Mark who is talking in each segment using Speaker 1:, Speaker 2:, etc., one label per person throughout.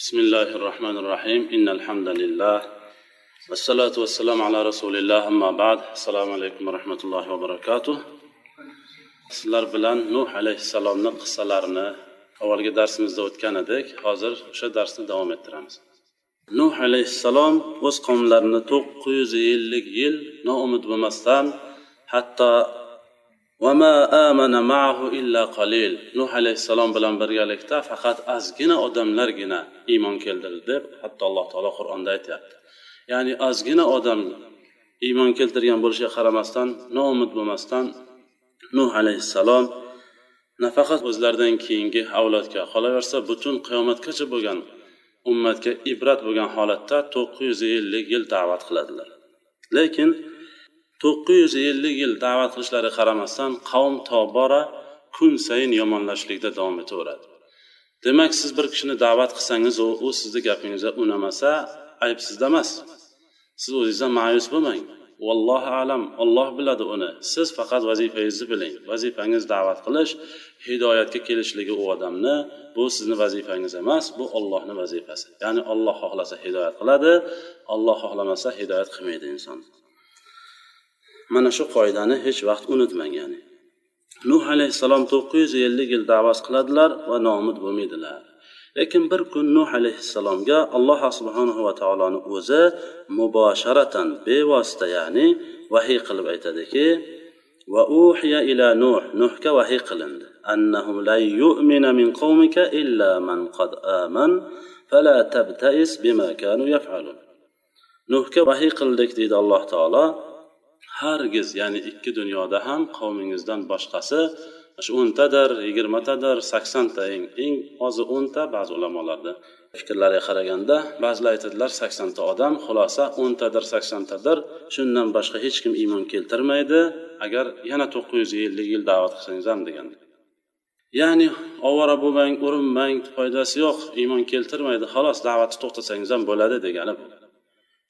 Speaker 1: بسم الله الرحمن الرحيم إن الحمد لله والصلاة والسلام على رسول الله أما بعد السلام عليكم ورحمة الله وبركاته sizlar bilan nuh alayhissalomni qissalarini avvalgi darsimizda o'tgan edik hozir o'sha darsni davom ettiramiz nuh alayhissalom o'z qavmlarini to'qqiz yuz ellik yil noumid bo'lmasdan hatto وما آمن معه إلا قليل nuh alayhissalom bilan birgalikda faqat ozgina odamlargina iymon keltirdi deb hatto alloh taolo qur'onda aytyapti ya'ni ozgina odam iymon keltirgan bo'lishiga qaramasdan noumid bo'lmasdan nuh alayhissalom nafaqat o'zlaridan keyingi avlodga qolaversa butun qiyomatgacha bo'lgan ummatga ibrat bo'lgan holatda to'qqiz yuz ellik yil da'vat qiladilar lekin to'qqiz yuz ellik yil da'vat qilishlariga qaramasdan qavm tobora kun sayin yomonlashlikda davom etaveradi. Demak siz bir kishini da'vat qilsangiz u u sizni gapingizga unamasa ayb sizda emas. Siz o'zingizdan ma'yus bo'lmang. Vallohu alam olloh biladi uni. Siz faqat vazifangizni biling. Vazifangiz da'vat qilish hidoyatga kelishligi u odamni bu sizni vazifangiz emas bu ollohni vazifasi. Ya'ni olloh xohlasa hidoyat qiladi olloh xohlamasa hidoyat qilmaydi inson. Mana shu qoidani hech vaqt unutmang ya'ni nuh alayhissalom to'qqiz yuz ellik yil da'vat qiladilar va nomud bo'lmaydilar. Lekin bir kun nuh alayhissalomga alloh subhanahu va taoloni o'zi mubosharatan bevosita ya'ni vahiy qilib aytadiki va uhiya ila nuh. Nuhga vahiy qilindi. Annahum la yu'mina min qawmika illa man qad aman fala tabtais bima kanu yaf'alun. Nuhga vahiy qildik deydi alloh taolo. Hargiz ya'ni ikki dunyoda ham qavmingizdan boshqasi shu o'ntadir yigirmatadir saksonta eng eng ozi o'nta ba'zi ulamolarda fikrlariga qaraganda ba'zilar aytadilar saksonta odam xulosa o'ntadir saksontadir. Shundan boshqa hech kim iymon keltirmaydi. Agar yana to'qqiz yuz ellik yil da'vat qilsangiz ham degan. Ya'ni ovora bo'lmang urinmang foydasi yo'q iymon keltirmaydi xolos da'vatni to'xtatsangiz ham bo'ladi degani bu.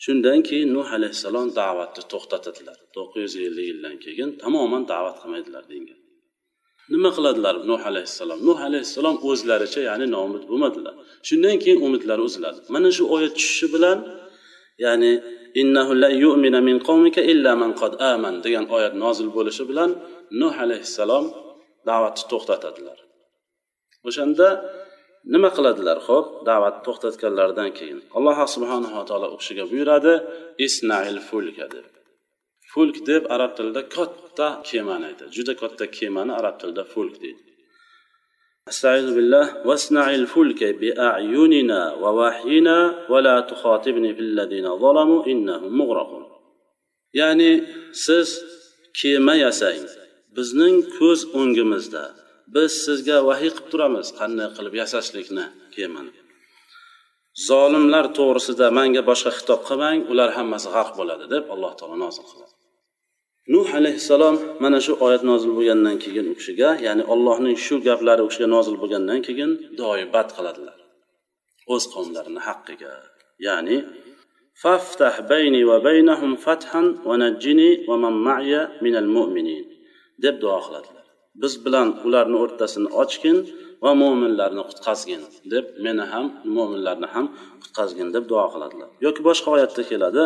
Speaker 1: Shundan keyin nuh alayhissalom da'vatni to'xtatadilar. To'qqiz yuz ellik yildan keyin tamoman da'vat qilmaydilar degan nima qiladilar nuh alayhissalom? Nuh alayhissalom o'zlaricha ya'ni noumid bo'lmadilar. Shundan keyin umidlari uziladi mana shu oyat tushishi bilan ya'ni innahu la yu'mina min qawmika illa man qad aman degan oyat nozil bo'lishi bilan nuh alayhissalom da'vatni to'xtatadilar. O'shanda nima qiladilar ho'p da'vatni to'xtatganlaridan keyin alloh subhanava taolo u kishiga buyuradi isnail fulka deb fulk deb arab tilida katta kemani aytadi juda katta kemani arab tilida fulk deydi استعيذ بالله واصنع الفلك بأعيننا ووحينا ولا تخاطبني في الذين ظلموا إنهم مغرقون يعني siz kema yasang bizning ko'z o'ngimizda biz sizga vahiy qilib turamiz. Qanday qilib yasashlikni kemani zolimlar to'g'risida manga boshqa xitob qilmang ular hammasi g'arq bo'ladi deb alloh taolo nozil qiladi. Nuh alayhissalom mana shu oyat nozil bo'lgandan keyin u kishiga ya'ni allohning shu gaplari u kishiga nozil bo'lgandan keyin doibat qiladilar. O'z qavmlarini haqqiga. Ya'ni faftah bayni va baynahum fathan ومن معي من man ma'ya minal mu'minin deb duo qiladilar. biz bilan ularni o'rtasini ochgin va mo'minlarni qutqazgin deb meni ham mo'minlarni ham qutqazgin deb duo qiladilar yoki boshqa oyatda keladi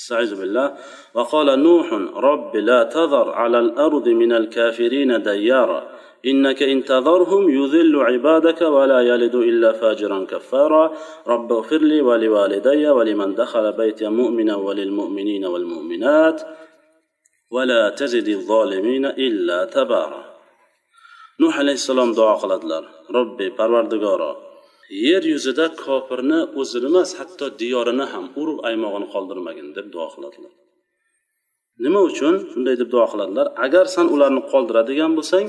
Speaker 1: استعيذ بالله وقال نوح رب لا تذر على الأرض من الكافرين ديارا إنك إن تذرهم يذل عبادك ولا يلد إلا فاجرا كفارا رب اغفر لي ولوالدي ولمن دخل بيتي مؤمنا وللمؤمنين والمؤمنات ولا تزد الظالمين إلا تبارا nuh alayhissalom duo qiladilar robbi parvardigoro yer yuzida kofirni o'zini emas hatto diyorini ham urib aymog'ini qoldirmagin deb duo qiladilar nima uchun shunday deb duo qiladilar agar san ularni qoldiradigan bo'lsang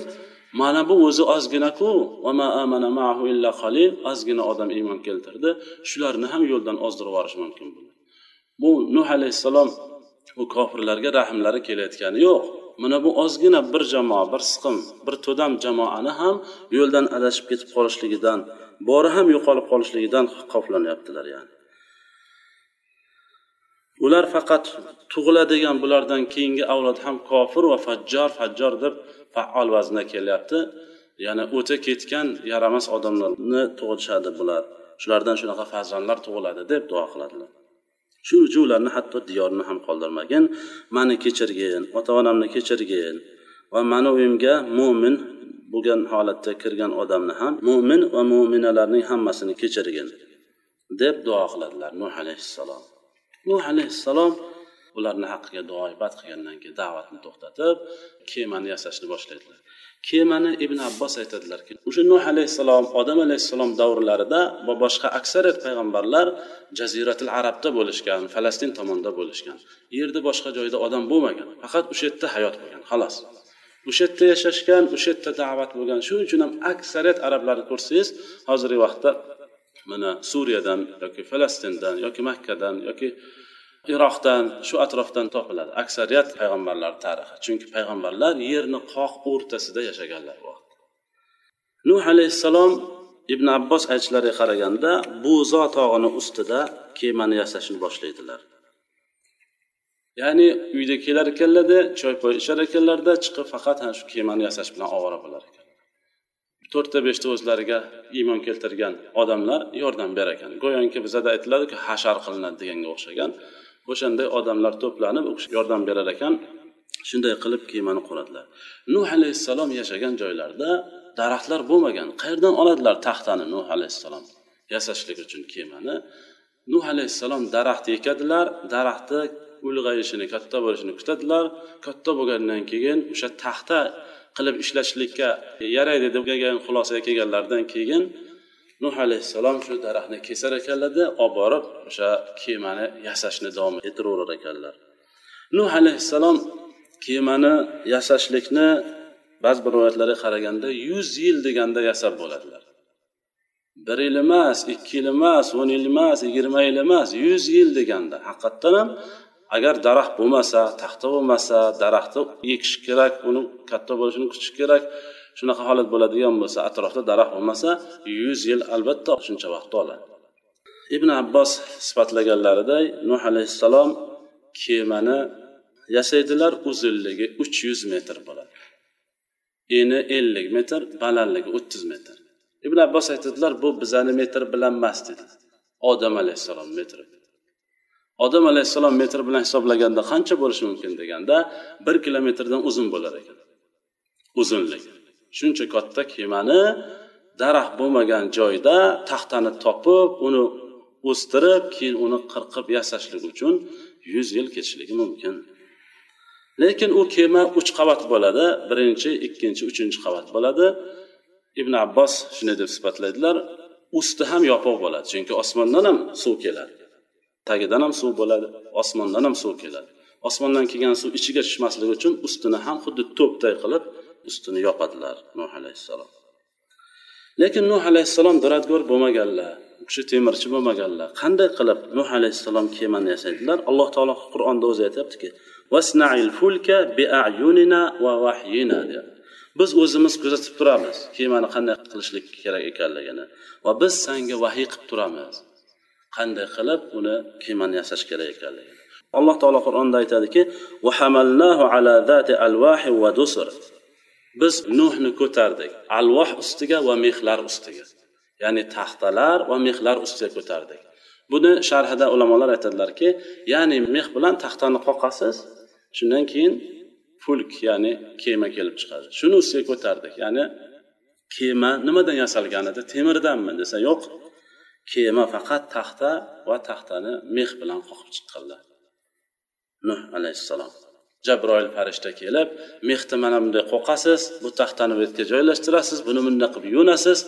Speaker 1: mana bu o'zi ozginaku ozgina odam iymon keltirdi shularni ham yo'ldan ozdirib yuborish mumkin bu nuh alayhissalom u kofirlarga rahmlari kelayotgani yo'q. Mana bu ozgina bir jamoa bir siqim bir to'dam jamoani ham yo'ldan adashib ketib qolishligidan bori ham yo'qolib qolishligidan xavflanyaptilar ya'ni. Ular faqat tug'iladigan bulardan keyingi avlod ham kofir va fajjor fajjor deb faol vaznda kelyapti. Ya'ni o'ta ketgan yaramas odamlarni tug'ishadi bular. Shulardan shunaqa farzandlar tug'iladi deb duo qiladilar. Shu uchun ularni hatto diyorni ham qoldirmagin. Mani kechirgin ota onamni kechirgin va mani uyimga mo'min bo'lgan holatda kirgan odamni ham mo'min va mo'minalarning hammasini kechirgin deb duo qiladilar nuh alayhissalom. Nuh alayhissalom ularni haqqiga duoibat qilgandan keyin da'vatni to'xtatib kemani yasashni boshlaydilar. Kemani ibn abbos aytadilarki o'sha nuh alayhissalom odam alayhissalom davrlarida va boshqa aksariyat payg'ambarlar jaziratil arabda bo'lishgan falastin tomonda bo'lishgan. Yerda boshqa joyda odam bo'lmagan faqat o'sha yerda hayot bo'lgan xolos o'sha yerda yashashgan o'sha yerda da'vat bo'lgan shuning uchun ham aksariyat arablarni ko'rsangiz hozirgi vaqtda mana suriyadan yoki falastindan yoki makkadan yoki iroqdan shu atrofdan topiladi. Aksariyat payg'ambarlar tarixi. Chunki payg'ambarlar yerni qoq o'rtasida yashaganlar nuh alayhissalom ibn abbos aytishlariga qaraganda bo'zo tog'ini ustida kemani yasashni boshlaydilar. Ya'ni uyda kelar ekanlarda choy poy ichar ekanlarda chiqib faqat ana shu kemani yasash bilan ovora bo'lar ekan. To'rtta beshta o'zlariga iymon keltirgan odamlar yordam berar ekan go'yoki bizada aytiladiku hashar qilinadi deganga o'xshagan. O'shanday odamlar to'planib yordam berar ekan. Shunday qilib kemani quradilar nuh alayhissalom yashagan joylarda daraxtlar bo'lmagan qayerdan oladilar taxtani nuh alayhissalom? Yasashlik uchun kemani. Nuh alayhissalom daraxt ekadilar daraxtni ulg'ayishini katta bo'lishini kutadilar. Katta bo'lgandan keyin o'sha taxta qilib ishlatishlikka yaraydi deb xulosaga kelganlaridan keyin nuh alayhissalom shu daraxtni kesar ekanlarda olib borib o'sha kemani yasashni davom ettiraverar ekanlar. Nuh alayhissalom kemani yasashlikni ba'zi bir rivoyatlarga qaraganda yuz yil deganda yasab bo'ladilar. Bir yil emas ikki yil emas o'n yil emas yigirma yil emas yuz yil deganda. Haqiqatdan ham agar daraxt bo'lmasa taxta bo'lmasa daraxtni ekish kerak uni katta bo'lishini kutish kerak shunaqa holat bo'ladigan bo'lsa atrofda daraxt bo'lmasa yuz yil albatta shuncha vaqt oladi. Ibn abbos sifatlaganlariday nuh alayhissalom kemani yasaydilar uzunligi uch yuz metr bo'ladi. Eni ellik metr balandligi o'ttiz metr. Ibn abbos aytadilar bu bizani metr bilan emas dedi. Odam alayhissalom metri. Odam alayhissalom metr bilan hisoblaganda qancha bo'lishi mumkin deganda bir kilometrdan uzun bo'lar ekan. Uzunlik shuncha katta kemani daraxt bo'lmagan joyda taxtani topib uni o'stirib keyin uni qirqib yasashlik uchun yuz yil ketishligi mumkin. Lekin u kema uch qavat bo'ladi. Birinchi ikkinchi uchinchi qavat bo'ladi. Ibn abbos shunday deb sifatlaydilar usti ham yopiq bo'ladi chunki osmondan ham suv keladi. Tagidan ham suv bo'ladi osmondan ham suv keladi. Osmondan kelgan suv ichiga tushmasligi uchun ustini ham xuddi to'pday qilib ustini yopadilar nuh alayhissalom. Lekin nuh alayhissalom duradgor bo'lmaganlar u kishi temirchi bo'lmaganlar qanday qilib nuh alayhissalom kemani yasaydilar? Alloh taolo qur'onda o'zi aytyaptiki biz o'zimiz kuzatib turamiz kemani qanday qilishlik kerak ekanligini va biz senga vahiy qilib turamiz qanday qilib uni kemani yasash kerak ekanligini. Alloh taolo qur'onda aytadiki biz nuhni ko'tardik. Alvoh ustiga va mehlar ustiga. Ya'ni taxtalar va mehlar ustiga ko'tardik. Buni sharhida ulamolar aytadilarki ya'ni meh bilan taxtani qoqasiz shundan keyin fulk ya'ni kema kelib chiqadi. Shuni ustiga ko'tardik. Ya'ni kema nimadan yasalgan edi? Temirdanmi desa yo'q. Kema faqat taxta va taxtani meh bilan qoqib chiqqanlar. Nuh alayhissalom. Jabroil farishta kelib mehni mana bunday qo'qasiz bu taxtani bu yerga joylashtirasiz buni bunday qilib yo'nasiz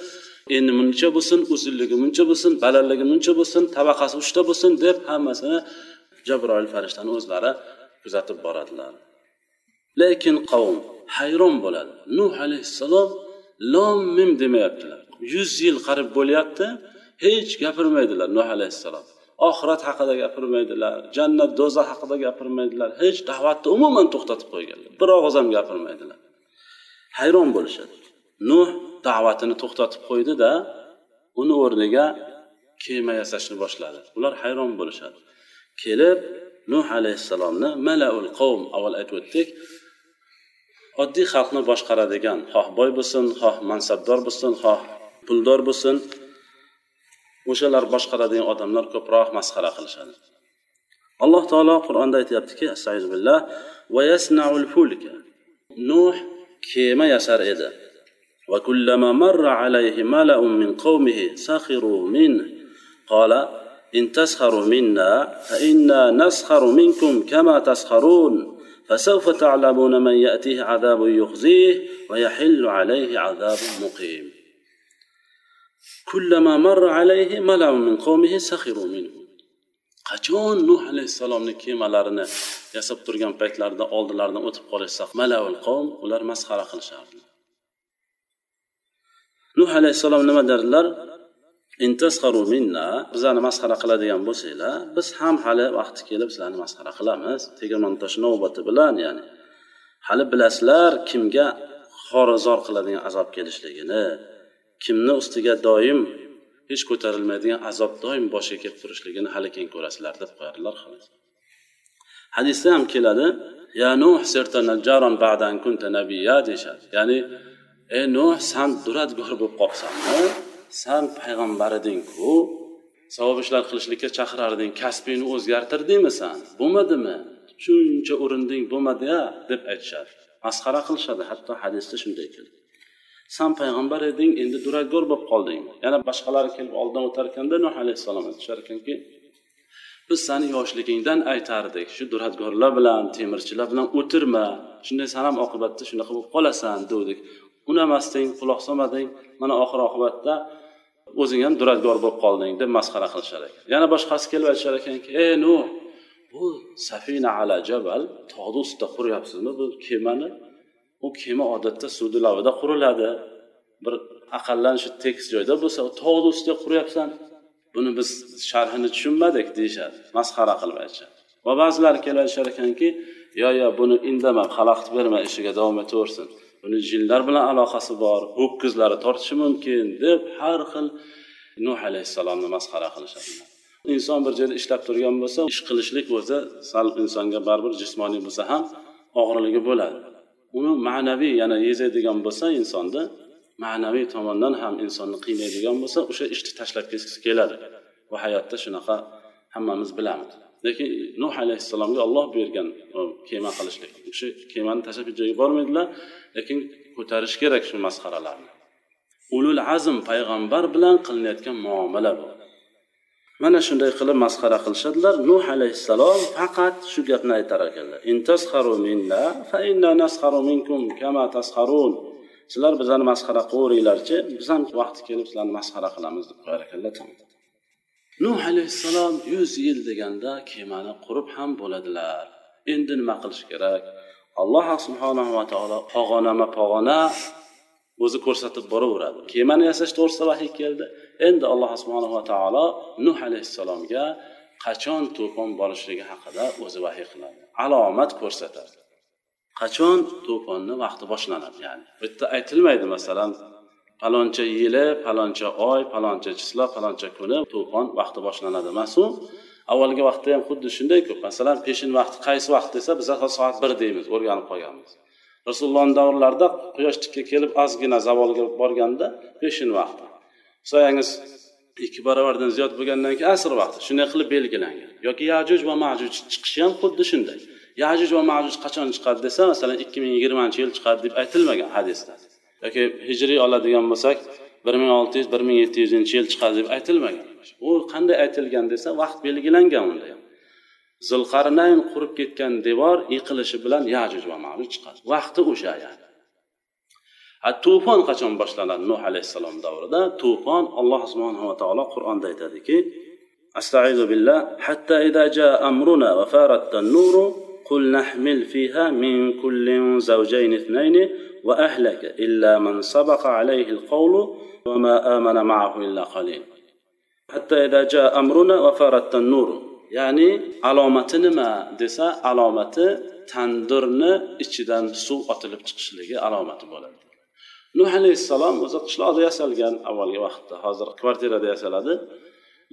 Speaker 1: endi muncha bo'lsin uzunligi muncha bo'lsin balandligi muncha bo'lsin tabaqasi uchta bo'lsin deb hammasini jabroil farishtani o'zlari kuzatib boradilar. Lekin qavm hayron bo'ladi. Nuh alayhissalom lom mim demayaptilar. Yuz yil qarib bo'lyapti hech gapirmaydilar nuh alayhissalom. Oxirat haqida gapirmaydilar jannat do'zax haqida gapirmaydilar hech da'vatni umuman to'xtatib qo'yganlar. Bir og'iz ham gapirmaydilar. Hayron bo'lishadi. Nuh da'vatini to'xtatib qo'ydida uni o'rniga kema yasashni boshladi. Ular hayron bo'lishadi. Kelib nuh alayhissalomni malaul qavm avval aytib o'tdik oddiy xalqni boshqaradigan xoh boy bo'lsin xoh mansabdor bo'lsin xoh puldor bo'lsin o'shalar boshqaradigan odamlar ko'proq masxara qilishadi. Alloh taolo qur'onda aytyaptiki astag'izbillah nuh kema yasar edi. وكلما مر عليه ملأ من قومه سخروا منه قال إن تسخروا منا فإنا نسخر منكم كما تسخرون فسوف تعلمون من يأتيه عذاب يخزيه ويحل عليه عذاب مقيم kullama marra alayhi min qawmihi sakhiru minhu qachon nuh alayhissalomni kemalarini yasab turgan paytlarida oldilaridan o'tib qolishsa malavul qavm ular masxara qilishardi. nuh alayhissalom nima derdilar? intasharu minna bizlarni masxara qiladigan bo'lsanglar biz ham hali vaqti kelib sizlarni masxara qilamiz tegirmon tosh navbati bilan ya'ni hali bilasizlar kimga xorizor qiladigan azob kelishligini kimni ustiga doim hech ko'tarilmaydigan azob doim boshiga kelib turishligini hali keyin ko'rasizlar deb qo'yadilar hadisda ham keladi ya nuh ba'dan kunta nabiyya deyishadi. Ya'ni ey nuh san duradgor bo'lib qolibsanmi san payg'ambar edingku savob ishlar qilishlikka chaqirarding kasbingni o'zgartirdingmi san? Bo'lmadimi? Shuncha urinding bo'lmadi ya deb aytishadi. Masxara qilishadi. Hatto hadisda shunday keladi san payg'ambar eding endi duradgor bo'lib qolding. Yana boshqalari kelib oldidan o'tar ekanda nuh alayhissalom aytishar ekanki biz sani yoshligingdan aytardik shu duradgorlar bilan temirchilar bilan o'tirma shunday san ham oqibatda shunaqa bo'lib qolasan devdik. Unamasding quloq solmading mana oxir oqibatda o'zing ham duradgor bo'lib qolding deb masxara qilishar ekan. Yana boshqasi kelib aytishar ekanki ey nuh bu safina ala jabal tog'ni ustida quryapsizmi bu kemani? U kema odatda suvni lavida quriladi. Bir aqallan shu tekis joyda bo'lsa tog'ni ustida quryapsan. Buni biz sharhini tushunmadik deyishadi masxara qilib aytishadi va ba'zilar kelib aytishar ekanki yo yo buni indama xalaqit berma ishiga davom etaversin. Buni jinlar bilan aloqasi bor ho'kizlari tortishi mumkin deb har xil nuh alayhissalomni masxara qilishadi. Inson bir joyda ishlab turgan bo'lsa ish qilishlik o'zi sal insonga baribir jismoniy bo'lsa ham og'irligi bo'ladi. Uni ma'naviy yana yezadigan bo'lsa insonni ma'naviy tomondan ham insonni qiynaydigan bo'lsa o'sha ishni tashlab ketgisi keladi. Va hayotda shunaqa hammamiz bilamiz. Lekin nuh alayhissalomga olloh bergan kema qilishlik. O'sha kemani tashlab hech joyga bormaydilar lekin ko'tarish kerak shu masxaralarni. Ulul azm payg'ambar bilan qilinayotgan muomala bu. Mana shunday qilib masxara qilishadilar. Nuh alayhissalom faqat shu gapni aytar ekanlar. Sizlar bizlarni masxara qilaveringlarchi biz ham vaqti kelib sizlarni masxara qilamiz deb qo'yar ekanlar nuh alayhissalom yuz yil deganda kemani qurib ham bo'ladilar. Endi nima qilish kerak? Alloh subhanava taolo pog'onama pog'ona o'zi ko'rsatib boraveradi. Kemani yasash to'g'risida vahiy keldi. Endi alloh subhanava taolo nuh alayhissalomga qachon to'fon borishligi haqida o'zi vahiy qiladi. Alomat ko'rsatadi. Qachon to'fonni vaqti boshlanadi? Ya'ni bu yerda aytilmaydi masalan paloncha yili paloncha oy paloncha chislo paloncha kuni to'fon vaqti boshlanadi. Emasu avvalgi vaqtda ham xuddi shundayku masalan peshin vaqti qaysi vaqt desa biz soat bir deymiz o'rganib qolganmiz. Rasulullohni davrlarida quyosh tikka kelib ozgina zavolga borganda peshin vaqti. Soyangiz ikki barobardan ziyod bo'lgandan keyin asr vaqti shunday qilib belgilangan. Yoki yajuj va majuj chiqishi ham xuddi shunday. Yajuj va majuj qachon chiqadi desa masalan ikki ming yigirmanchi yil chiqadi deb aytilmagan hadisda. Yoki hijriy oladigan bo'lsak bir ming olti yuz bir ming yetti yuzinchi yil chiqadi deb aytilmagan. U qanday aytilgan desa vaqt belgilangan unda ham. Zulqarnayn qurib ketgan devor yiqilishi bilan yajuj va majuj chiqadi. Vaqti o'sha yani. to'fon qachon boshlanadi nuh alayhissalom davrida to'fon alloh subhanava taolo qur'onda aytadiki astaizu billah hatta ida ja amruna va farattan nuru قل نحمل فيها من كل زوجين اثنين وأهلك إلا من سبق عليه القول وما آمن معه إلا قليل حتى إذا جاء أمرنا وفارت النور ya'ni alomati nima desa alomati tandirni ichidan suv otilib chiqishligi alomati bo'ladi Nuh alayhissalom o'zi qishloqda yasalgan avvalgi vaqtda. Hozir kvartirada yasaladi.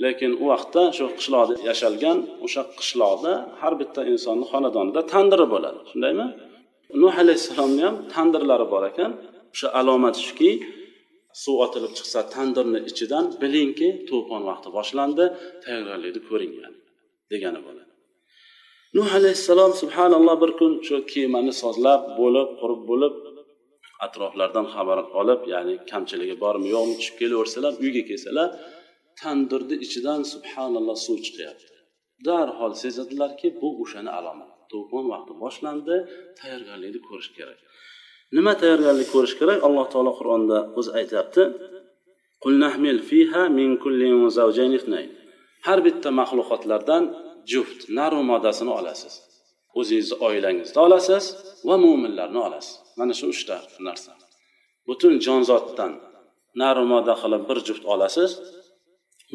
Speaker 1: Lekin u vaqtda shu qishloqda yashalgan o'sha qishloqda har bitta insonni xonadonida tandiri bo'ladi. Shundaymi? Nuh alayhissalomni ham tandirlari bor ekan. O'sha alomat shuki suv otilib chiqsa tandirni ichidan bilingki to'fon vaqti boshlandi tayyorgarlikni ko'ring degani bo'ladi. Nuh alayhissalom subhanalloh bir kun shu kemani sozlab bo'lib qurib bo'lib atroflardan xabar olib ya'ni kamchiligi bormi yo'qmi tushib kelaversalar uyga kelsalar tandirni ichidan subhanalloh suv chiqyapti. Darhol sezadilarki bu o'shani alomati. To'fon vaqti boshlandi tayyorgarlikni ko'rish kerak. Nima tayyorgarlik ko'rish kerak? Alloh taolo qur'onda o'zi aytyapti. Har bitta maxluqotlardan juft naru modasini olasiz. O'zingizni oilangizni olasiz va mo'minlarni olasiz. Mana shu uchta narsa. Butun jonzotdan naru moda qilib bir juft olasiz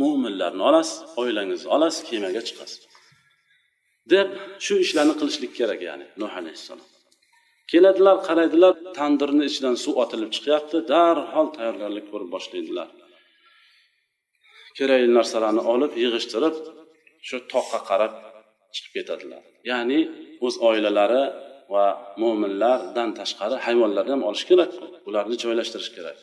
Speaker 1: mo'minlarni olasiz oilangizni olasiz kemaga chiqasiz. Deb shu ishlarni qilishlik kerak ya'ni nuh alayhissalom. Keladilar qaraydilar tandirni ichidan suv otilib chiqyapti darhol tayyorgarlik ko'rib boshlaydilar. Kerakli narsalarni olib yig'ishtirib shu toqqa qarab chiqib ketadilar. Ya'ni o'z oilalari va mo'minlardan tashqari hayvonlarni ham olish kerak ularni joylashtirish kerak.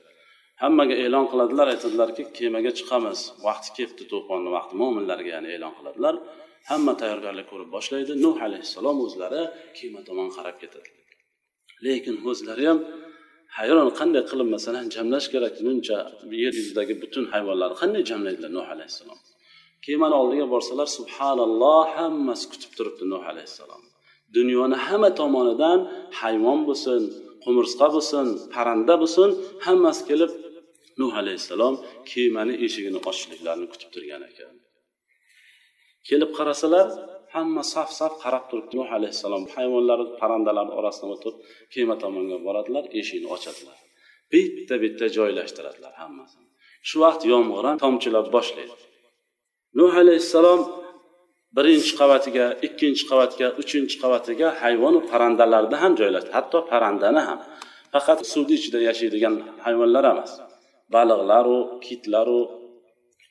Speaker 1: Hammaga e'lon qiladilar aytadilarki kemaga chiqamiz. Vaqti kelibdi to'fonni vaqti mo'minlarga ya'ni e'lon qiladilar. Hamma tayyorgarlik ko'rib boshlaydi. Nuh alayhissalom o'zlari kema tomon qarab ketadi. Lekin o'zlari ham hayron qanday qilib masalan jamlash kerak. Buncha yer yuzidagi butun hayvonlarni qanday jamlaydilar nuh alayhissalom? Kemani oldiga borsalar subhanalloh hammasi kutib turibdi nuh alayhissalom. Dunyoni hamma tomonidan hayvon bo'lsin qumursqa bo'lsin parranda bo'lsin hammasi kelib nuh alayhissalom kemani eshigini ochishliklarini kutib turgan ekan. Kelib qarasalar hamma saf saf qarab turibdi. Nuh alayhissalom hayvonlar parrandalarni orasidan o'tib kema tomonga boradilar eshikni ochadilar. Bitta bitta joylashtiradilar hammasini. Shu vaqt yomg'ir ham tomchilab boshlaydi. Nuh alayhissalom birinchi qavatiga ikkinchi qavatga uchinchi qavatiga hayvonu parrandalarni ham joylashdi. Hatto parrandani ham. Faqat suvni ichida yashaydigan hayvonlar emas. Baliqlaru kitlaru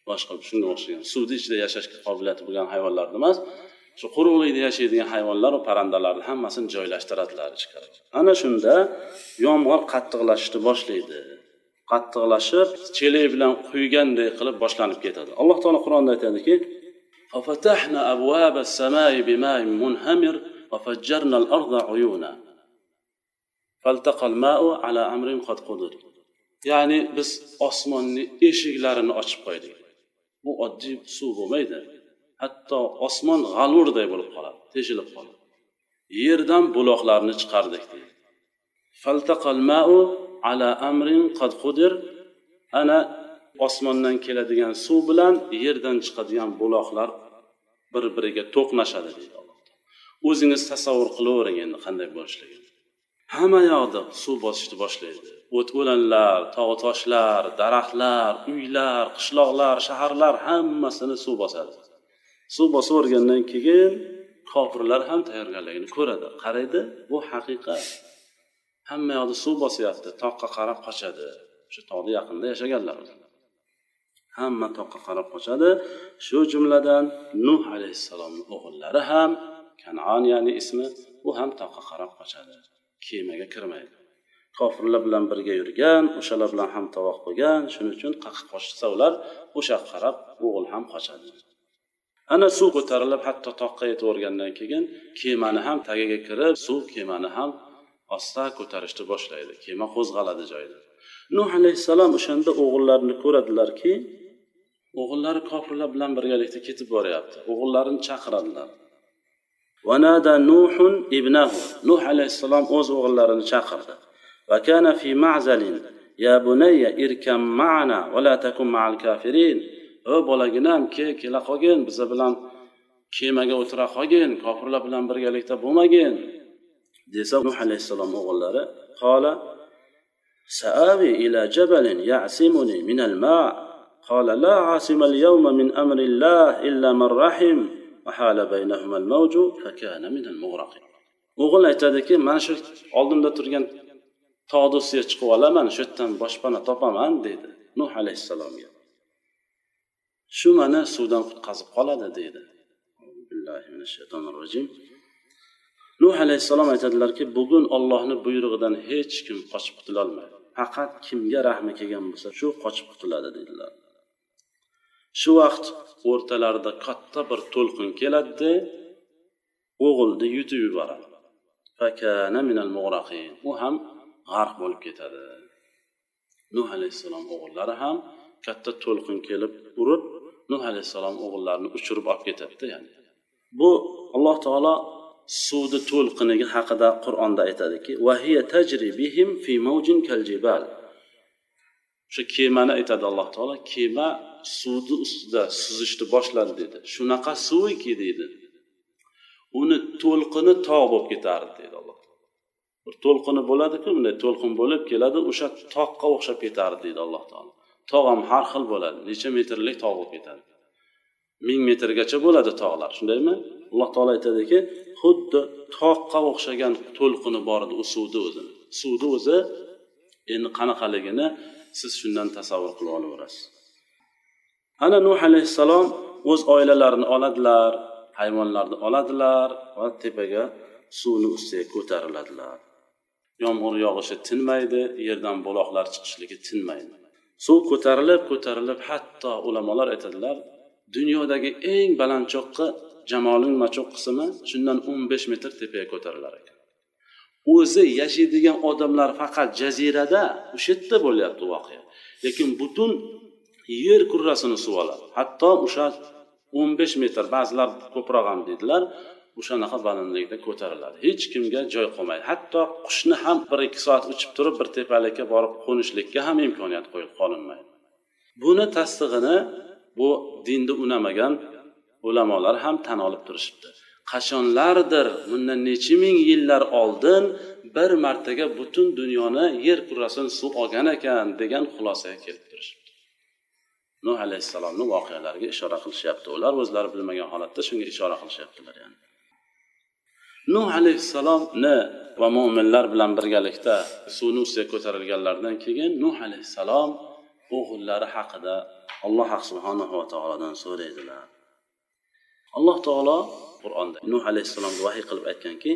Speaker 1: boshqa shunga o'xshagan suvni ichida yashashga qobiliyati bo'lgan hayvonlarni emas shu quruqlikda yashaydigan hayvonlar va parrandalarni hammasini joylashtiradilar ichkariga ana shunda yomg'ir qattiqlashishni boshlaydi. Qattiqlashib chelak bilan quyganday qilib boshlanib ketadi. Alloh taolo qur'onda aytadiki ففتحنا أبواب السماء بماء منهمر وفجرنا الأرض عيونا. فالتقى الماء على أمر قد قدر. يعني بس أصمان إيشي لارن أشبه دي مو أدي سوه ميدا حتى أصمان غالور دي بلقالا تجلب قالا يردن بلوخ لارن چقار فالتقى الماء على أمر قد قدر. أنا osmondan keladigan suv bilan yerdan chiqadigan buloqlar bir biriga to'qnashadi deydi o'zingiz tasavvur qilavering endi qanday bo'lishligini hamma yoqda suv bosishni boshlaydi. O't o'lanlar tog' toshlar daraxtlar uylar qishloqlar shaharlar hammasini suv bosadi. Suv bosib keyin kofirlar ham tayyorgarligini ko'radi. Qaraydi bu haqiqat. Hamma yoqda suv bosyapti toqqa qarab qochadi. Shu tog'ni yaqinida yashaganlar. Hamma toqqa qarab qochadi. Shu jumladan nuh alayhissalomni o'g'illari ham kanon ya'ni ismi u ham toqqa qarab qochadi. Kemaga kirmaydi. Kofirlar bilan birga yurgan o'shalar bilan ham tovoq bo'lgan shuning uchun qaqib qochsa ular o'sha qarab o'g'il ham qochadi. Ana suv ko'tarilib hatto toqqa yetib borgandan keyin kemani ham tagiga kirib suv kemani ham asta ko'tarishni boshlaydi. Kema qo'zg'aladi joyida. nuh alayhissalom o'shanda o'g'illarini ko'radilarki o'g'illari kofirlar bilan birgalikda ketib boryapti o'g'illarini chaqiradilar vanada nuhun ibnahu nuh alayhissalom o'z o'g'illarini chaqirdi وكان في معزل يا بني اركب معنا ولا تكن مع الكافرين o bolaginam ke kela qolgin biza bilan kemaga o'tira qolgin kofirlar bilan birgalikda bo'lmagin desa nuh alayhissalom o'g'illari qola سآوي إلى جبل يعصمني من الماء قال لا عاصم اليوم من أمر الله إلا من رحم وحال بينهما الموج فكان من المغرقين o'g'il aytadiki mana shu oldimda turgan tog'ni ustiga chiqib olaman shu yerdan boshpana topaman deydi nuh alayhissalomga shu mani suvdan qutqazib qoladi deydi nuh alayhissalom aytadilarki bugun ollohni buyrug'idan hech kim qochib qutulolmaydi Faqat kimga rahmi kelgan bo'lsa shu qochib qutuladi dedilar shu vaqt o'rtalarida katta bir to'lqin keladida o'g'ilni yutib yuboradi u ham g'arq bo'lib ketadi. Nuh alayhissalom o'g'illari ham katta to'lqin kelib urib nuh alayhissalom o'g'illarini uchirib olib ketadida ya'ni. Bu alloh taolo suvni to'lqinigi haqida qur'onda aytadiki o'sha kemani aytadi alloh taolo kema suvni ustida suzishni boshladi dedi. Shunaqa suvki deydi. Uni to'lqini tog' bo'lib ketardi deydi alloh bir to'lqini bo'ladiku bunday to'lqin bo'lib keladi o'sha tog'ga o'xshab ketardi deydi alloh taolo. Tog' ham har xil bo'ladi necha metrlik tog' bo'lib ketadi? Ming metrgacha bo'ladi tog'lar shundaymi? Alloh taolo aytadiki xuddi tog'ga o'xshagan to'lqini bor edi u suvni o'zi. Suvni o'zi endi qanaqaligini siz shundan tasavvur qilib olaverasiz. Ana nuh alayhissalom o'z oilalarini oladilar hayvonlarni oladilar va tepaga suvni ustiga ko'tariladilar. Yomg'ir yog'ishi tinmaydi yerdan buloqlar chiqishligi tinmaydi. Suv ko'tarilib ko'tarilib hatto ulamolar aytadilar dunyodagi eng balandchoqqa jamolin machoq qismi shundan o'n besh metr tepaga ko'tarilar ekan. O'zi yashaydigan odamlar faqat jazirada o'sha yerda bo'lyapti voqea. Lekin butun yer kurrasini suv oladi. Hatto o'sha o'n besh metr ba'zilar ko'proq ham deydilar o'shanaqa balandlikda ko'tariladi. Hech kimga joy qolmaydi. Hatto qushni ham bir ikki soat uchib turib bir tepalikka borib qo'nishlikka ham imkoniyat qo'yib qolinmaydi. Buni tasdig'ini bu dinni unamagan ulamolar ham tan olib turishibdi. Qachonlardir bundan necha ming yillar oldin bir martaga butun dunyoni yer kurrasini suv olgan ekan degan xulosaga kelib turishibdi. Nuh alayhissalomni voqealariga ishora qilishyapti. Ular o'zlari bilmagan holatda shunga ishora qilishyaptilar yani. Nuh alayhissalomni va mo'minlar bilan birgalikda suvni ustiga ko'tarilganlaridan keyin nuh alayhissalom o'g'illari haqida alloh subhanahu va taolodan so'raydilar. Alloh taolo qur'onda nuh alayhissalomga vahiy qilib aytganki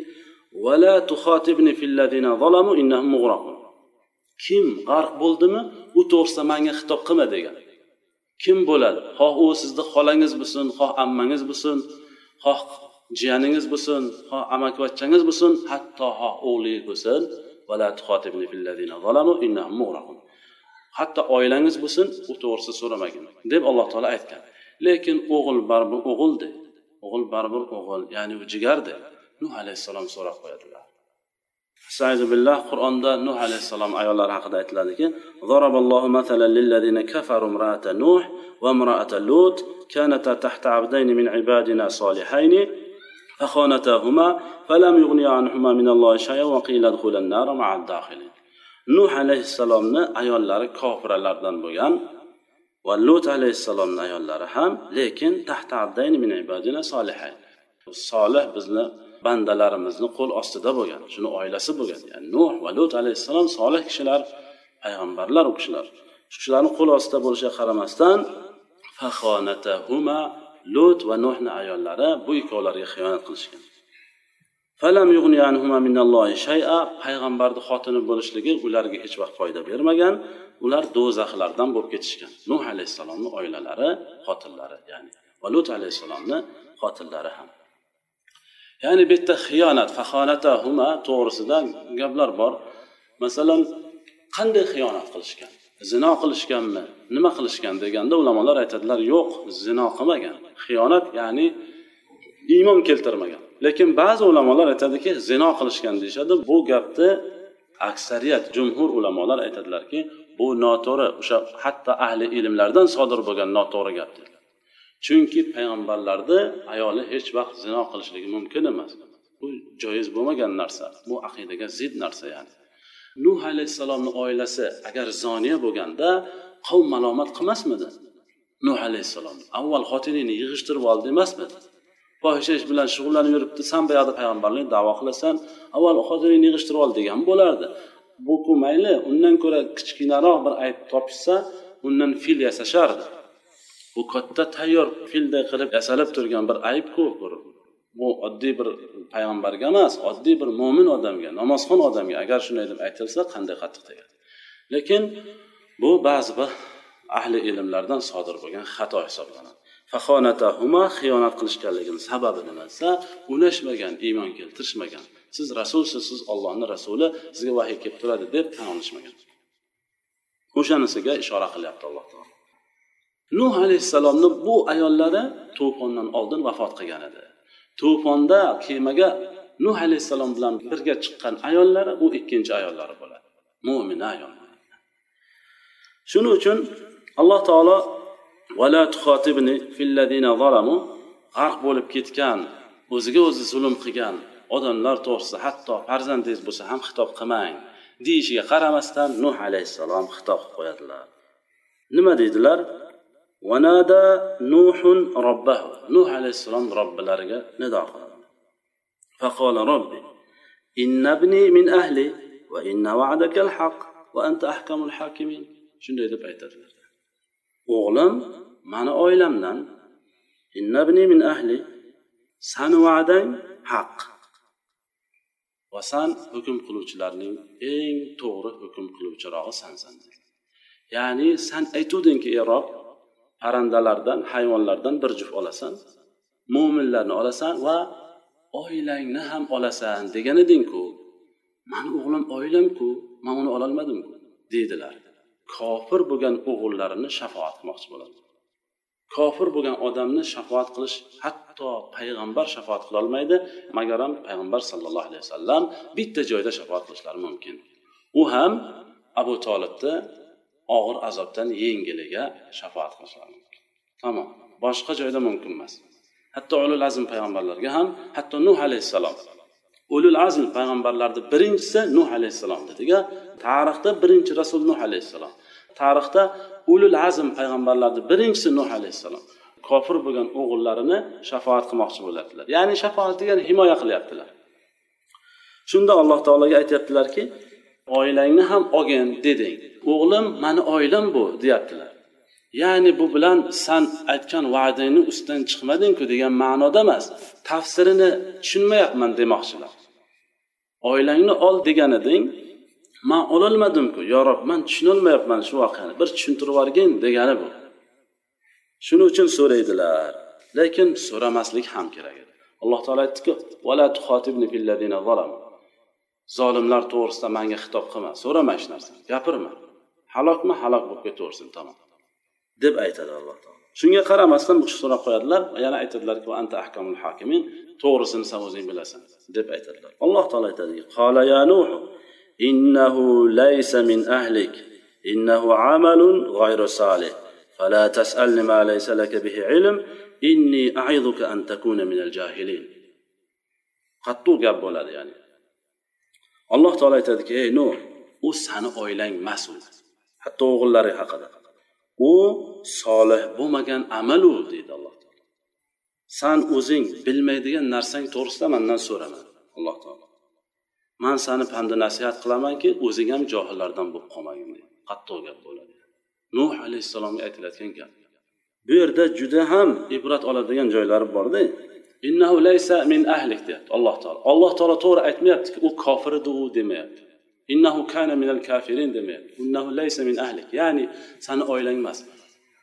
Speaker 1: kim g'arq bo'ldimi u to'g'risida manga xitob qilma degan. Kim bo'ladi? Xoh u sizni xolangiz bo'lsin xoh ammangiz bo'lsin xoh jiyaningiz bo'lsin xoh amakivachchangiz bo'lsin hatto xoh o'g'lingiz bo'lsin. hatto oilangiz bo'lsin u to'g'risida so'ramagin deb alloh taolo aytgan lekin o'g'il baribir o'g'ildi o'g'il baribir o'g'il ya'ni u jigardi nuh alayhissalom so'rab qo'yadilar billah qur'onda nuh alayhissalom ayollari haqida aytiladiki zoroballohu masalan lillazina kafaru imra'ata nuh va imra'ata lut كانتا تحت عبدين من عبادنا صالحين فخانتاهما فلم يغني عنهما من الله شيئا وقيل ادخلا النار مع الداخلين nuh alayhissalomni ayollari kofiralardan bo'lgan va lut alayhissalomni ayollari ham lekin min ibadina solihayn. Solih bizni bandalarimizni qo'l ostida bo'lgan shuni oilasi bo'lgan. Ya'ni nuh va lut alayhissalom solih kishilar payg'ambarlar u kishilar. Shu kishilarni qo'l ostida bo'lishiga qaramasdan lut va nuhni ayollari bu ikkovlariga xiyonat qilishgan. Payg'ambarni xotini bo'lishligi ularga hech vaqt foyda bermagan. Ular do'zaxlardan bo'lib ketishgan. Nuh alayhissalomni oilalari xotinlari ya'ni va lut alayhissalomni xotinlari ham. Ya'ni bu yerda xiyonat huma to'g'risida gaplar bor. Masalan qanday xiyonat qilishgan? Zino qilishganmi? Nima qilishgan deganda ulamolar aytadilar yo'q zino qilmagan. Xiyonat ya'ni iymon keltirmagan. Lekin ba'zi ulamolar aytadiki zino qilishgan deyishadi. Bu gapni aksariyat jumhur ulamolar aytadilarki bu noto'g'ri o'sha hatto ahli ilmlardan sodir bo'lgan noto'g'ri gap chunki payg'ambarlarni ayoli hech vaqt zino qilishligi mumkin emas. Bu joiz bo'lmagan narsa bu aqidaga zid narsa ya'ni. Nuh alayhissalomni oilasi agar zoniya bo'lganda qavm malomat qilmasmidi? Nuh alayhissalom avval xotiningni yig'ishtirib oldi emasmidi? Fohisha ish bilan shug'ullanib yuribdi. San buyoqda payg'ambarlik davo qilasan avval xotiningni yig'ishtirib ol degan bo'lardi. Buku mayli undan ko'ra kichkinaroq bir ayb topishsa undan fil yasashardi. Bu katta tayyor filday qilib yasalib turgan bir aybku bu oddiy bir payg'ambarga emas oddiy bir mo'min odamga namozxon odamga agar shunday deb aytilsa qanday qattiq tegadi? Lekin bu ba'zi bir ahli ilmlardan sodir bo'lgan xato hisoblanadi. Fahonatahuma xiyonat qilishganligini sababi nima desa unashmagan iymon keltirishmagan. Siz rasulsiz siz ollohni rasuli sizga vahiy kelib turadi deb tan olishmagan o'shanisiga ishora qilyapti alloh taolo. Nuh alayhissalomni bu ayollari to'fondan oldin vafot qilgan edi. To'fonda kemaga nuh alayhissalom bilan birga chiqqan ayollari u ikkinchi ayollari bo'ladi. Mo'mina ayol shuning uchun alloh taolo g'arq bo'lib ketgan o'ziga o'zi zulm qilgan odamlar to'g'risida hatto farzandingiz bo'lsa ham xitob qilmang deyishiga qaramasdan nuh alayhissalom xitob qilib qo'yadilar nima deydilar vanada nuhun robbahu nuh alayhissalom robbilariga nido qiladi فقال ربي إن ابني من أهلي وإن وعدك الحق وأنت أحكم الحاكمين shunday deb aytadilar O'g'lim mani oilamdan. Innabni min ahli sani va'dang haq. Va san hukm qiluvchilarning eng to'g'ri hukm qiluvchirog'i sansan ya'ni san aytuvdingki ey rob parrandalardan hayvonlardan bir juft olasan mo'minlarni olasan va oilangni ham olasan degan edingku mani o'g'lim oilamku man uni ololmadimku deydilar. Kofir bo'lgan o'g'illarini shafoat qilmoqchi bo'ladi kofir bo'lgan odamni shafoat qilish hatto payg'ambar shafoat qilolmaydi magaram payg'ambar sallallohu alayhi vasallam bitta joyda shafoat qilishlari mumkin. U ham abu tolibni og'ir azobdan yengiliga shafoat qilishlari mumkin. Tamom boshqa joyda mumkin emas. Hatto ulul azm payg'ambarlarga ham hatto nuh alayhissalom ulul azm payg'ambarlarni birinchisi nuh alayhissalom dediga tarixda birinchi rasul nuh alayhissalom tarixda ulul azm payg'ambarlarni birinchisi nuh alayhissalom kofir bo'lgan o'g'illarini shafoat qilmoqchi bo'lyaptilar. Ya'ni shafoat degani himoya qilyaptilar. Shunda alloh taologa aytyaptilarki oilangni ham olgin deding. O'g'lim mani oilam bu deyaptilar. Ya'ni bu bilan san aytgan va'dangni ustidan chiqmadingku degan ma'noda emas. Tafsirini tushunmayapman demoqchilar oilangni ol degan eding man ololmadimku yo rob man tushunolmayapman shu voqeani bir tushuntirib yuborgin degani bu. Shuning uchun so'raydilar lekin so'ramaslik ham kerak edi. Alloh taolo aytdiku zolimlar to'g'risida manga xitob qilma so'rama hech narsa gapirma. Halokmi? Halok bo'lib ketaversin tamom. deb aytadi alloh taolo. Shunga qaramasdan bu kishi so'rab qo'yadilar yana aytadilarki anta ahkamul hakimin to'g'risini san o'zing bilasan deb aytadilar. Alloh taolo aytadiki qola ya nuh innahu laysa min ahlik innahu amalun g'ayru solih fala tas'alni ma laysa laka bihi ilm inni a'iduka an takuna min al jahilin. Qattiq gap bo'ladi ya'ni. Alloh taolo aytadiki ey nuh u sani oilang mas'ul hatto o'g'illari haqida. U solih bo'lmagan amal u deydi alloh taolo. San o'zing bilmaydigan narsang to'g'risida mandan so'rama alloh taolo. Man sani pandi nasihat qilamanki o'zing ham johillardan bo'lib qolmagin deydi. Qattiq gap bo'ladi. Nuh alayhissalomga aytilayotgan gap. Bu yerda juda ham ibrat oladigan joylari borda innahu laysa min ahlik deyapti alloh taolo. Alloh taolo to'g'ri aytmayaptiki u kofir edi u demayapti. Innahu kana minal kafirin demayapti innahu laysa min ahlik. Ya'ni sani oilang emas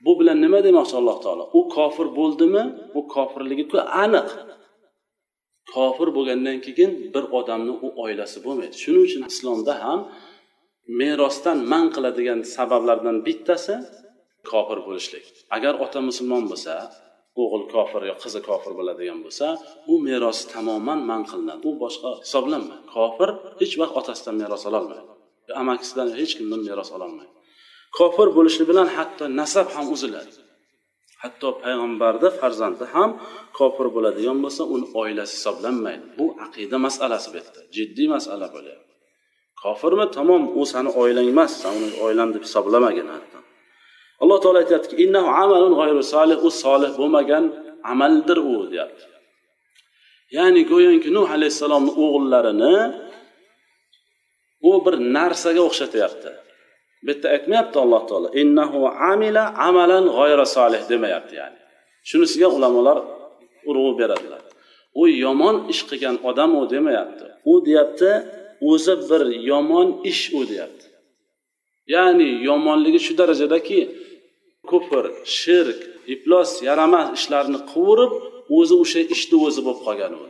Speaker 1: bu bilan nima demoqchi alloh taolo? U kofir bo'ldimi? U kofirligi aniq. Kofir bo'lgandan keyin bir odamni u oilasi bo'lmaydi. Shuning uchun islomda ham merosdan man qiladigan sabablardan bittasi kofir bo'lishlik. Agar ota musulmon bo'lsa o'g'il kofir yo qizi kofir bo'ladigan bo'lsa u meros tamoman man qilinadi. U boshqa hisoblanmaydi. Kofir hech vaqt otasidan meros ololmaydi. Amakisidan hech kimdan meros ololmaydi. Kofir bo'lishi bilan hatto nasab ham uziladi. Hatto payg'ambarni farzandi ham kofir bo'ladigan bo'lsa uni oilasi hisoblanmaydi. Bu aqida masalasi bu yerda. Jiddiy masala bo'lyapti. Kofirmi? Tamom u sani oilang emas san uni oilam deb hisoblamagin hatto. Alloh taolo aytyaptiki innahu amalun g'ayru solih u solih bo'lmagan amaldir u deyapti. Ya'ni go'yoki nuh alayhissalomni o'g'illarini u bir narsaga o'xshatyapti. Bu yerda aytmayapti alloh taolo innahu amila amalan g'oyra solih demayapti ya'ni. Shunisiga ulamolar urg'u beradilar. U yomon ish qilgan odam u demayapti. U deyapti o'zi bir yomon ish u deyapti. Ya'ni yomonligi shu darajadaki kufr shirk iflos yaramas ishlarni qilaverib o'zi o'sha ishni o'zi bo'lib qolgan u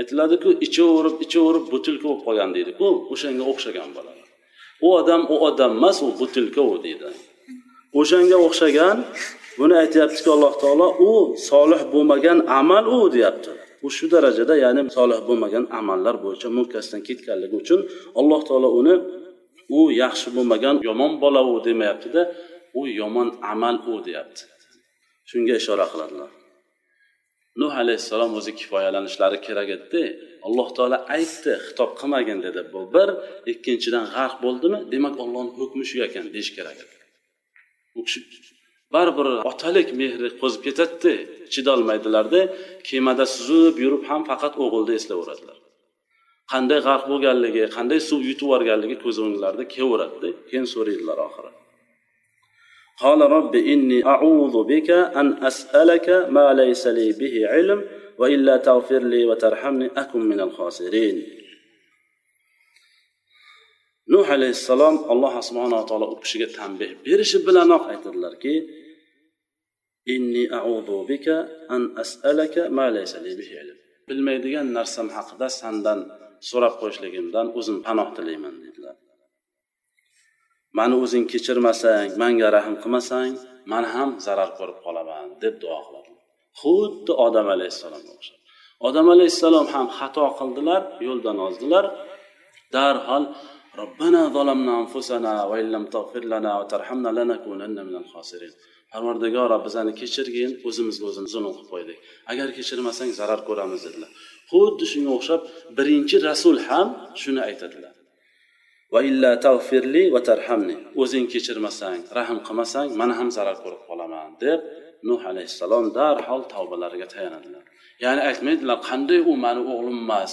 Speaker 1: aytiladiku ichaverib ichaverib butilka bo'lib qolgan deydiku o'shanga o'xshagan bo'ladi. U odam u odam emas u butilka u deydi. O'shanga o'xshagan buni aytyaptiki alloh taolo u solih bo'lmagan amal u deyapti. U shu darajada ya'ni solih bo'lmagan amallar bo'yicha mukkasidan ketganligi uchun alloh taolo uni u yaxshi bo'lmagan yomon bola u demayaptida u yomon amal u deyapti. Shunga ishora qiladilar. Nuh alayhissalom o'zi kifoyalanishlari kerak edida alloh taolo aytdi xitob qilmagin dedi. Bu bir ikkinchidan g'arq bo'ldimi demak ollohni hukmi shu ekan deyish kerak edi. U kishi baribir otalik mehri qo'zib ketadida chidolmaydilarda kemada suzib yurib ham faqat o'g'ilni eslayveradilar qanday g'arq bo'lganligi qanday suv yutib yuborganligi ko'z o'nglarida kelaveradida keyin so'raydilar oxiri. قال رب إني أعوذ بك أن أسألك ما ليس لي به علم وإلا تغفر لي وترحمني أكن من الخاسرين nuh alayhissalom alloh subhanava taolo u kishiga tanbeh berishi bilanoq aytadilarki inni a'udhu bika an as'alaka ma laysa li bihi ilm bilmaydigan narsam haqida sandan so'rab qo'yishligimdan o'zim panoh tilayman dedilar mani o'zing kechirmasang manga rahm qilmasang man ham zarar ko'rib qolaman deb duo qiladilar xuddi odam alayhissalomga o'xshab. Odam alayhissalom ham xato qildilar yo'ldan ozdilar darhol robbana zolamna anfusana va illam tagfir lana va tarhamna lanakunanna minal xosirin parvardigoro bizani kechirgin o'zimizga o'zimiz zulm qilib qo'ydik. Agar kechirmasang zarar ko'ramiz dedilar. Xuddi shunga o'xshab birinchi rasul ham shuni aytadilar. O'zing kechirmasang rahm qilmasang man ham zarar ko'rib qolaman deb nuh alayhissalom darhol tavbalariga tayanadilar. Ya'ni aytmaydilar qanday u mani o'g'lim emas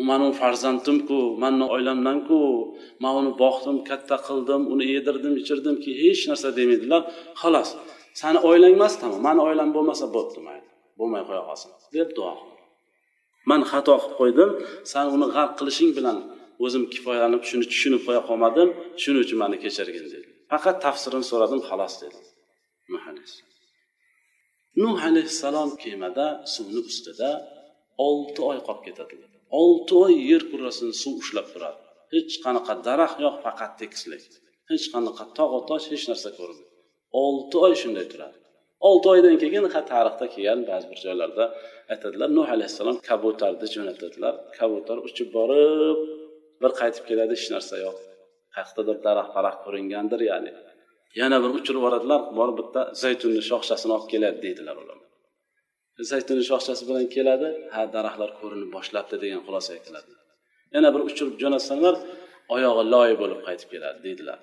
Speaker 1: u mani farzandimku mani oilamdanku man uni boqdim katta qildim uni yedirdim ichirdimki hech narsa demaydilar. Xolos sani oilang emas tamom mani oilam bo'lmasa bo'pti mayli bo'lmay qo'ya qolsin deb duo man xato qilib qo'ydim san uni g'arq qilishing bilan o'zim kifoyalanib shuni tushunib qo'ya qolmadim shuning uchun mani kechirgin dedi. Faqat tafsirini so'radim xolos dedi. Nuh alayhissalom. Nuh alayhissalom kemada suvni ustida olti oy qolib ketadi. Olti oy yer kurrasini suv ushlab turadi. Hech qanaqa daraxt yo'q faqat tekislik hech qanaqa tog'u tosh hech narsa ko'rinmaydi olti oy shunday turadi. Olti oydan keyin tarixda kelgan ba'zi bir joylarda aytadilar nuh alayhissalom kabutarni jo'natadilar. Kabutar uchib borib bir qaytib keladi hech narsa yo'q. Qayerdadir daraxt paraxt ko'ringandir ya'ni. Yana bir uchirib yuboradilar borib bitta zaytunni shoxchasini olib keladi deydilar ular. Zaytunni shoxchasi bilan keladi ha daraxtlar ko'rinib boshlabdi degan xulosa aytiladi yana bir uchirib jo'natsalar oyog'i loy bo'lib qaytib keladi deydilar.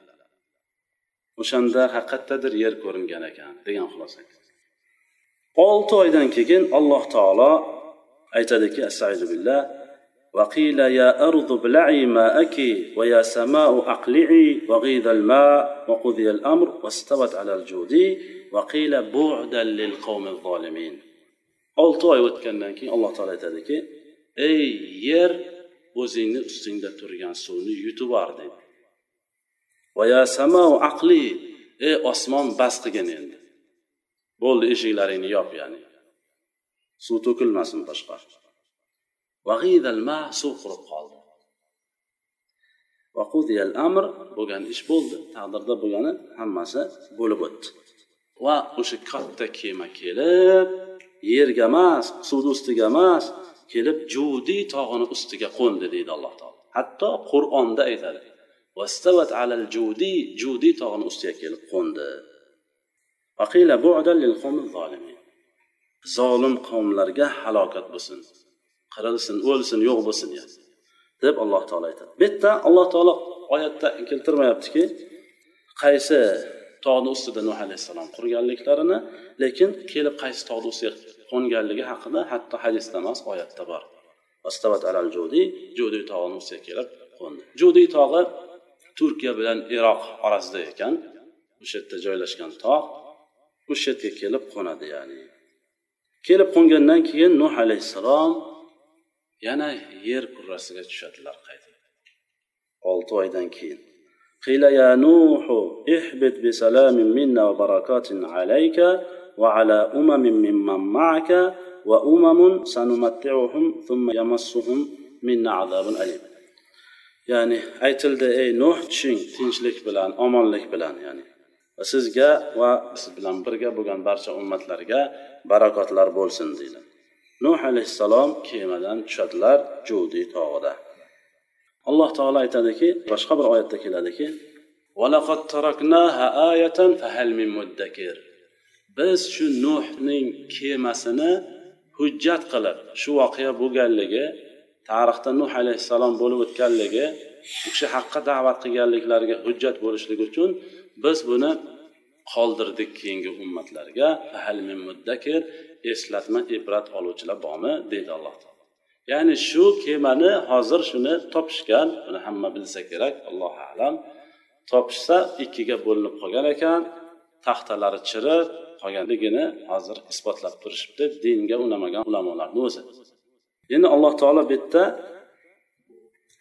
Speaker 1: O'shanda haqiqatdadir yer ko'ringan ekan degan xulosa olti oydan keyin alloh taolo aytadiki astaizu billah وقيل يا أرض ابلعي ماءك ويا سماء أقلعي وغيض الماء وقضي الأمر واستوت على الجود وقيل بعدا للقوم الظالمين olti oy o'tgandan keyin alloh taolo aytadiki ey yer o'zingni ustingda turgan suvni yutib yubor deydi aqli ey osmon bas qilgin endi bo'ldi eshiklaringni yop ya'ni suv to'kilmasin boshqa suv qurib qoldi amr bo'lgan ish bo'ldi taqdirda bo'lgani hammasi bo'lib o'tdi va o'sha katta kema kelib yerga emas suvni ustiga emas kelib judiy tog'ini ustiga qo'ndi deydi alloh taolo hatto qur'onda aytadi vastavat alal judiy judiy tog'ini ustiga kelib qo'ndi zolim qavmlarga halokat bo'lsin qirilsin o'lsin yo'q bo'lsin deb alloh taolo aytadi. Bu yerda alloh taolo oyatda keltirmayaptiki qaysi tog'ni ustida nuh alayhissalom qurganliklarini lekin kelib qaysi tog'ni ustiga qo'nganligi haqida hatto hadisda emas oyatda bor. Alal judiy judiy tog'ini ustiga kelib qo'ndi. Judiy tog'i turkiya bilan iroq orasida ekan. O'sha yerda joylashgan tog' o'sha yerga kelib qo'nadi ya'ni. Kelib qo'ngandan keyin nuh alayhissalom yana yer kurrasiga tushadilar qaytib olti oydan keyin قيل يا نوح اهبط بسلام منا وبركات عليك وعلى أمم ممن معك وأمم سنمتعهم ثم يمسهم منا عذاب أليم ya'ni aytildi ey nuh tushing tinchlik bilan omonlik bilan ya'ni va sizga va siz bilan birga bo'lgan barcha ummatlarga barakotlar bo'lsin deydi nuh alayhissalom kemadan tushadilar judi tog'ida. Alloh taolo aytadiki boshqa bir oyatda keladiki biz shu nuhning kemasini hujjat qilib shu voqea bo'lganligi tarixda nuh alayhissalom bo'lib o'tganligi u kishi haqqa da'vat qilganliklariga hujjat bo'lishligi uchun biz buni qoldirdik keyingi ummatlarga. Eslatma ibrat oluvchilar bormi deydi alloh taolo. Ya'ni shu kemani hozir shuni topishgan buni hamma bilsa kerak allohu alam topishsa ikkiga bo'linib qolgan ekan taxtalari chirib qolganligini hozir isbotlab turishibdi dinga unamagan ulamolarni o'zi. Endi alloh taolo bu yerda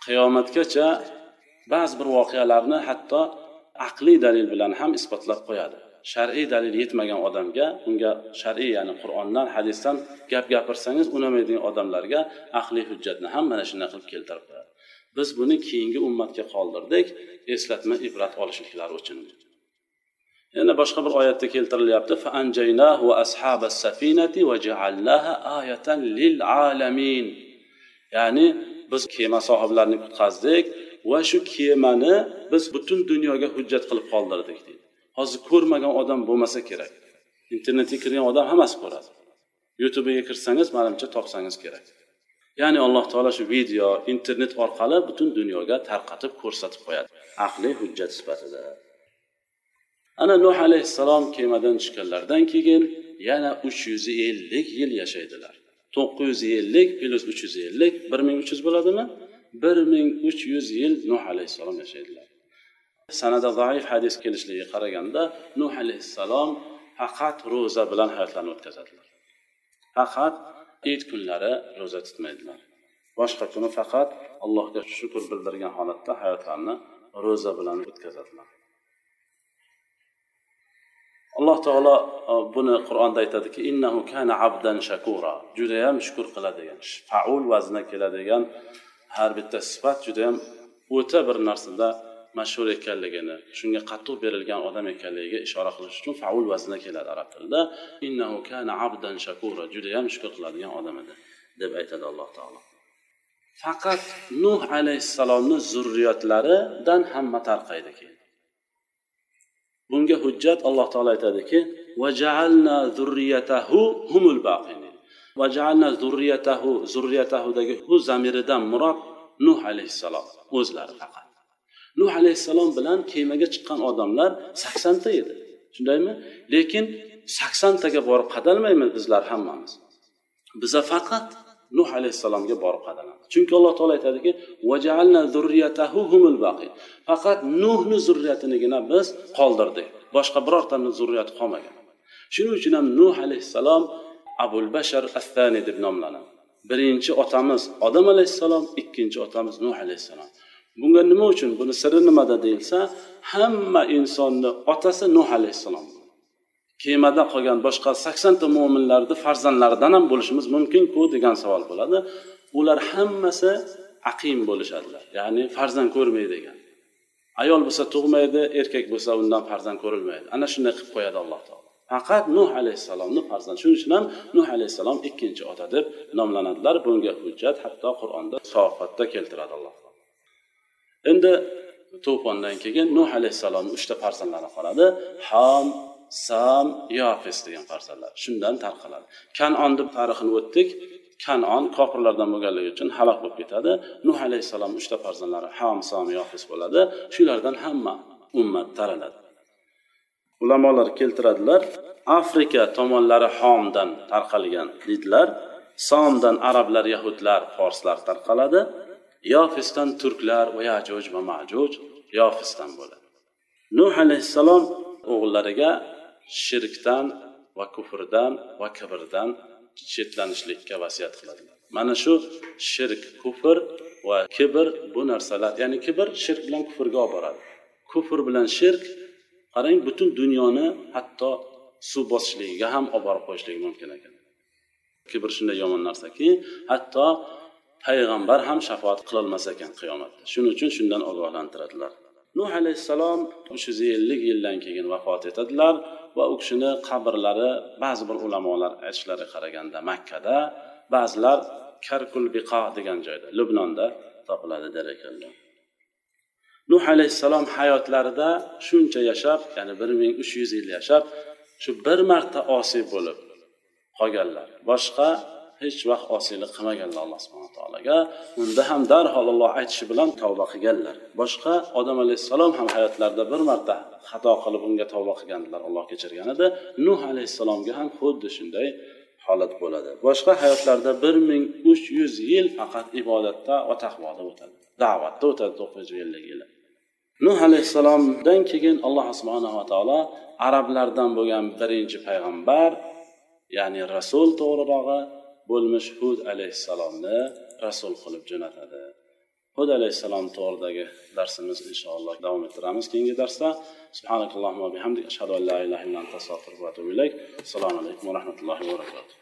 Speaker 1: qiyomatgacha ba'zi bir voqealarni hatto aqliy dalil bilan ham isbotlab qo'yadi. Shar'iy dalil yetmagan odamga unga shar'iy ya'ni qur'ondan hadisdan gap gapirsangiz unamaydigan odamlarga aqliy hujjatni ham mana shunday qilib keltirib qo'yadi. Biz buni keyingi ummatga qoldirdik eslatma ibrat olishliklari uchun. Yana boshqa bir oyatda keltirilyapti ya'ni biz kema sohiblarini qutqazdik va shu kemani biz butun dunyoga hujjat qilib qoldirdik deydi. Hozir ko'rmagan odam bo'lmasa kerak. Internetga kirgan odam hammasi ko'radi. Youtubega kirsangiz manimcha topsangiz kerak. Ya'ni alloh taolo shu video internet orqali butun dunyoga tarqatib ko'rsatib qo'yadi. Aqliy hujjat sifatida. Ana nuh alayhissalom kemadan tushganlaridan keyin yana uch yuz ellik yil yashaydilar. to'qqiz yuz ellik plyus uch yuz ellik bir ming uch yuz bo'ladimi? Bir ming uch yuz yil nuh alayhissalom yashaydilar. Sanada zaif hadis kelishligiga qaraganda nuh alayhissalom faqat ro'za bilan hayotlarini o'tkazadilar. Faqat it kunlari ro'za tutmaydilar. Boshqa kuni faqat allohga shukur bildirgan holatda hayotlarini ro'za bilan o'tkazadilar. Alloh taolo e, buni qur'onda aytadiki innahu kana abdan shakura judayam shukur qiladigan faul vaznga keladigan har bitta sifat judayam o'ta bir narsada mashhur ekanligini shunga qattiq berilgan odam ekanligiga ishora qilish uchun faul vaznga keladi arab tilida. Innahu kana abdan shakura judayam shukur qiladigan odam edi deb aytadi alloh taolo. Faqat nuh alayhissalomni zurriyotlaridan hamma tarqaydi keyin bunga hujjat alloh taolo aytadiki zurriyatahudagi hu zamiridan murod nuh alayhissalom o'zlari faqat. Nuh alayhissalom bilan kemaga chiqqan odamlar saksonta edi. Shundaymi? Lekin saksontaga borib qadalmaymiz bizlar hammamiz. Biza faqat nuh alayhissalomga borib qadalamiz. Chunki alloh taolo aytadiki faqat nuhni zurriyatinigina biz qoldirdik. Boshqa birortani zurriyati qolmagan. Shuning uchun ham nuh alayhissalom abul bashar astani deb nomlanadi. Birinchi otamiz odam alayhissalom ikkinchi otamiz nuh alayhissalom. Bunga nima uchun? Buni siri nimada deyilsa hamma insonni otasi nuh alayhissalom kemada qolgan boshqa saksonta mo'minlarni farzandlaridan ham bo'lishimiz mumkinku degan savol bo'ladi. Ular hammasi aqim bo'lishadilar ya'ni farzand ko'rmaydi degan. Ayol bo'lsa tug'maydi erkak bo'lsa undan farzand ko'rilmaydi. Ana shunday qilib qo'yadi alloh taolo. Faqat nuh alayhissalomni farzand shuning uchun ham nuh alayhissalom ikkinchi ota deb nomlanadilar. Bunga hujjat hatto qur'onda sofatda keltiradi alloh endi to'fondan keyin nuh alayhissalomni uchta farzandlari qoladi. Ham sam yofis degan farzandlar. Shundan tarqaladi. Kanon deb tarixini o'tdik. Kanon kofirlardan bo'lganligi uchun halok bo'lib ketadi. Nuh alayhissalom uchta farzandlari ham sam yofis bo'ladi. Shulardan hamma ummat taraladi. Ulamolar keltiradilar afrika tomonlari homdan tarqalgan deydilar. Somdan arablar yahudlar forslar tarqaladi. Yofisdan turklar va yajuj va majuj yofisdan bo'ladi. Nuh alayhissalom o'g'illariga shirkdan va kufrdan va kibrdan chetlanishlikka vasiyat qiladilar mana shu shirk kufr va kibr bu narsalar ya'ni kibr shirk bilan kufrga olib boradi. Kufr bilan shirk qarang butun dunyoni hatto suv bosishligiga ham olib borib qo'yishligi mumkin ekan. Kibr shunday yomon narsaki hatto payg'ambar ham shafoat qilolmas ekan qiyomatda. Shuning uchun shundan ogohlantiradilar. Nuh alayhissalom uch yuz ellik yildan keyin vafot etadilar va u kishini qabrlari ba'zi bir ulamolar aytishlariga qaraganda makkada ba'zilar karkul biqo degan joyda lubnonda topiladi der ekanlar. Nuh alayhissalom hayotlarida shuncha yashab ya'ni bir ming uch yuz yil yashab shu bir marta osiy bo'lib qolganlar. Boshqa hech vaqt osiylik qilmaganlar alloh subhana taologa. Unda ham darhol alloh aytishi bilan tavba qilganlar. Boshqa odam alayhissalom ham hayotlarida bir marta xato qilib unga tavba qilgandilar alloh kechirgan edi. Nuh alayhissalomga ham xuddi shunday holat bo'ladi. Boshqa hayotlarda bir ming uch yuz yil faqat ibodatda va taqvoda o'tadi. Da'vatda o'tadi to'qqiz yuz ellik yil nuh alayhissalomdan keyin alloh subhanava taolo arablardan bo'lgan birinchi payg'ambar ya'ni rasul to'g'rirog'i bo'lmish hud alayhissalomni rasul qilib jo'natadi. Hud alayhissalom to'g'ridagi darsimiz inshaalloh davom ettiramiz keyingi darsda. Subhanakallohumma bihamdik ashhadu an la ilaha illa anta astag'firuka va atubu ilayk. Assalomu alaykum va rahmatullohi va barakatuh.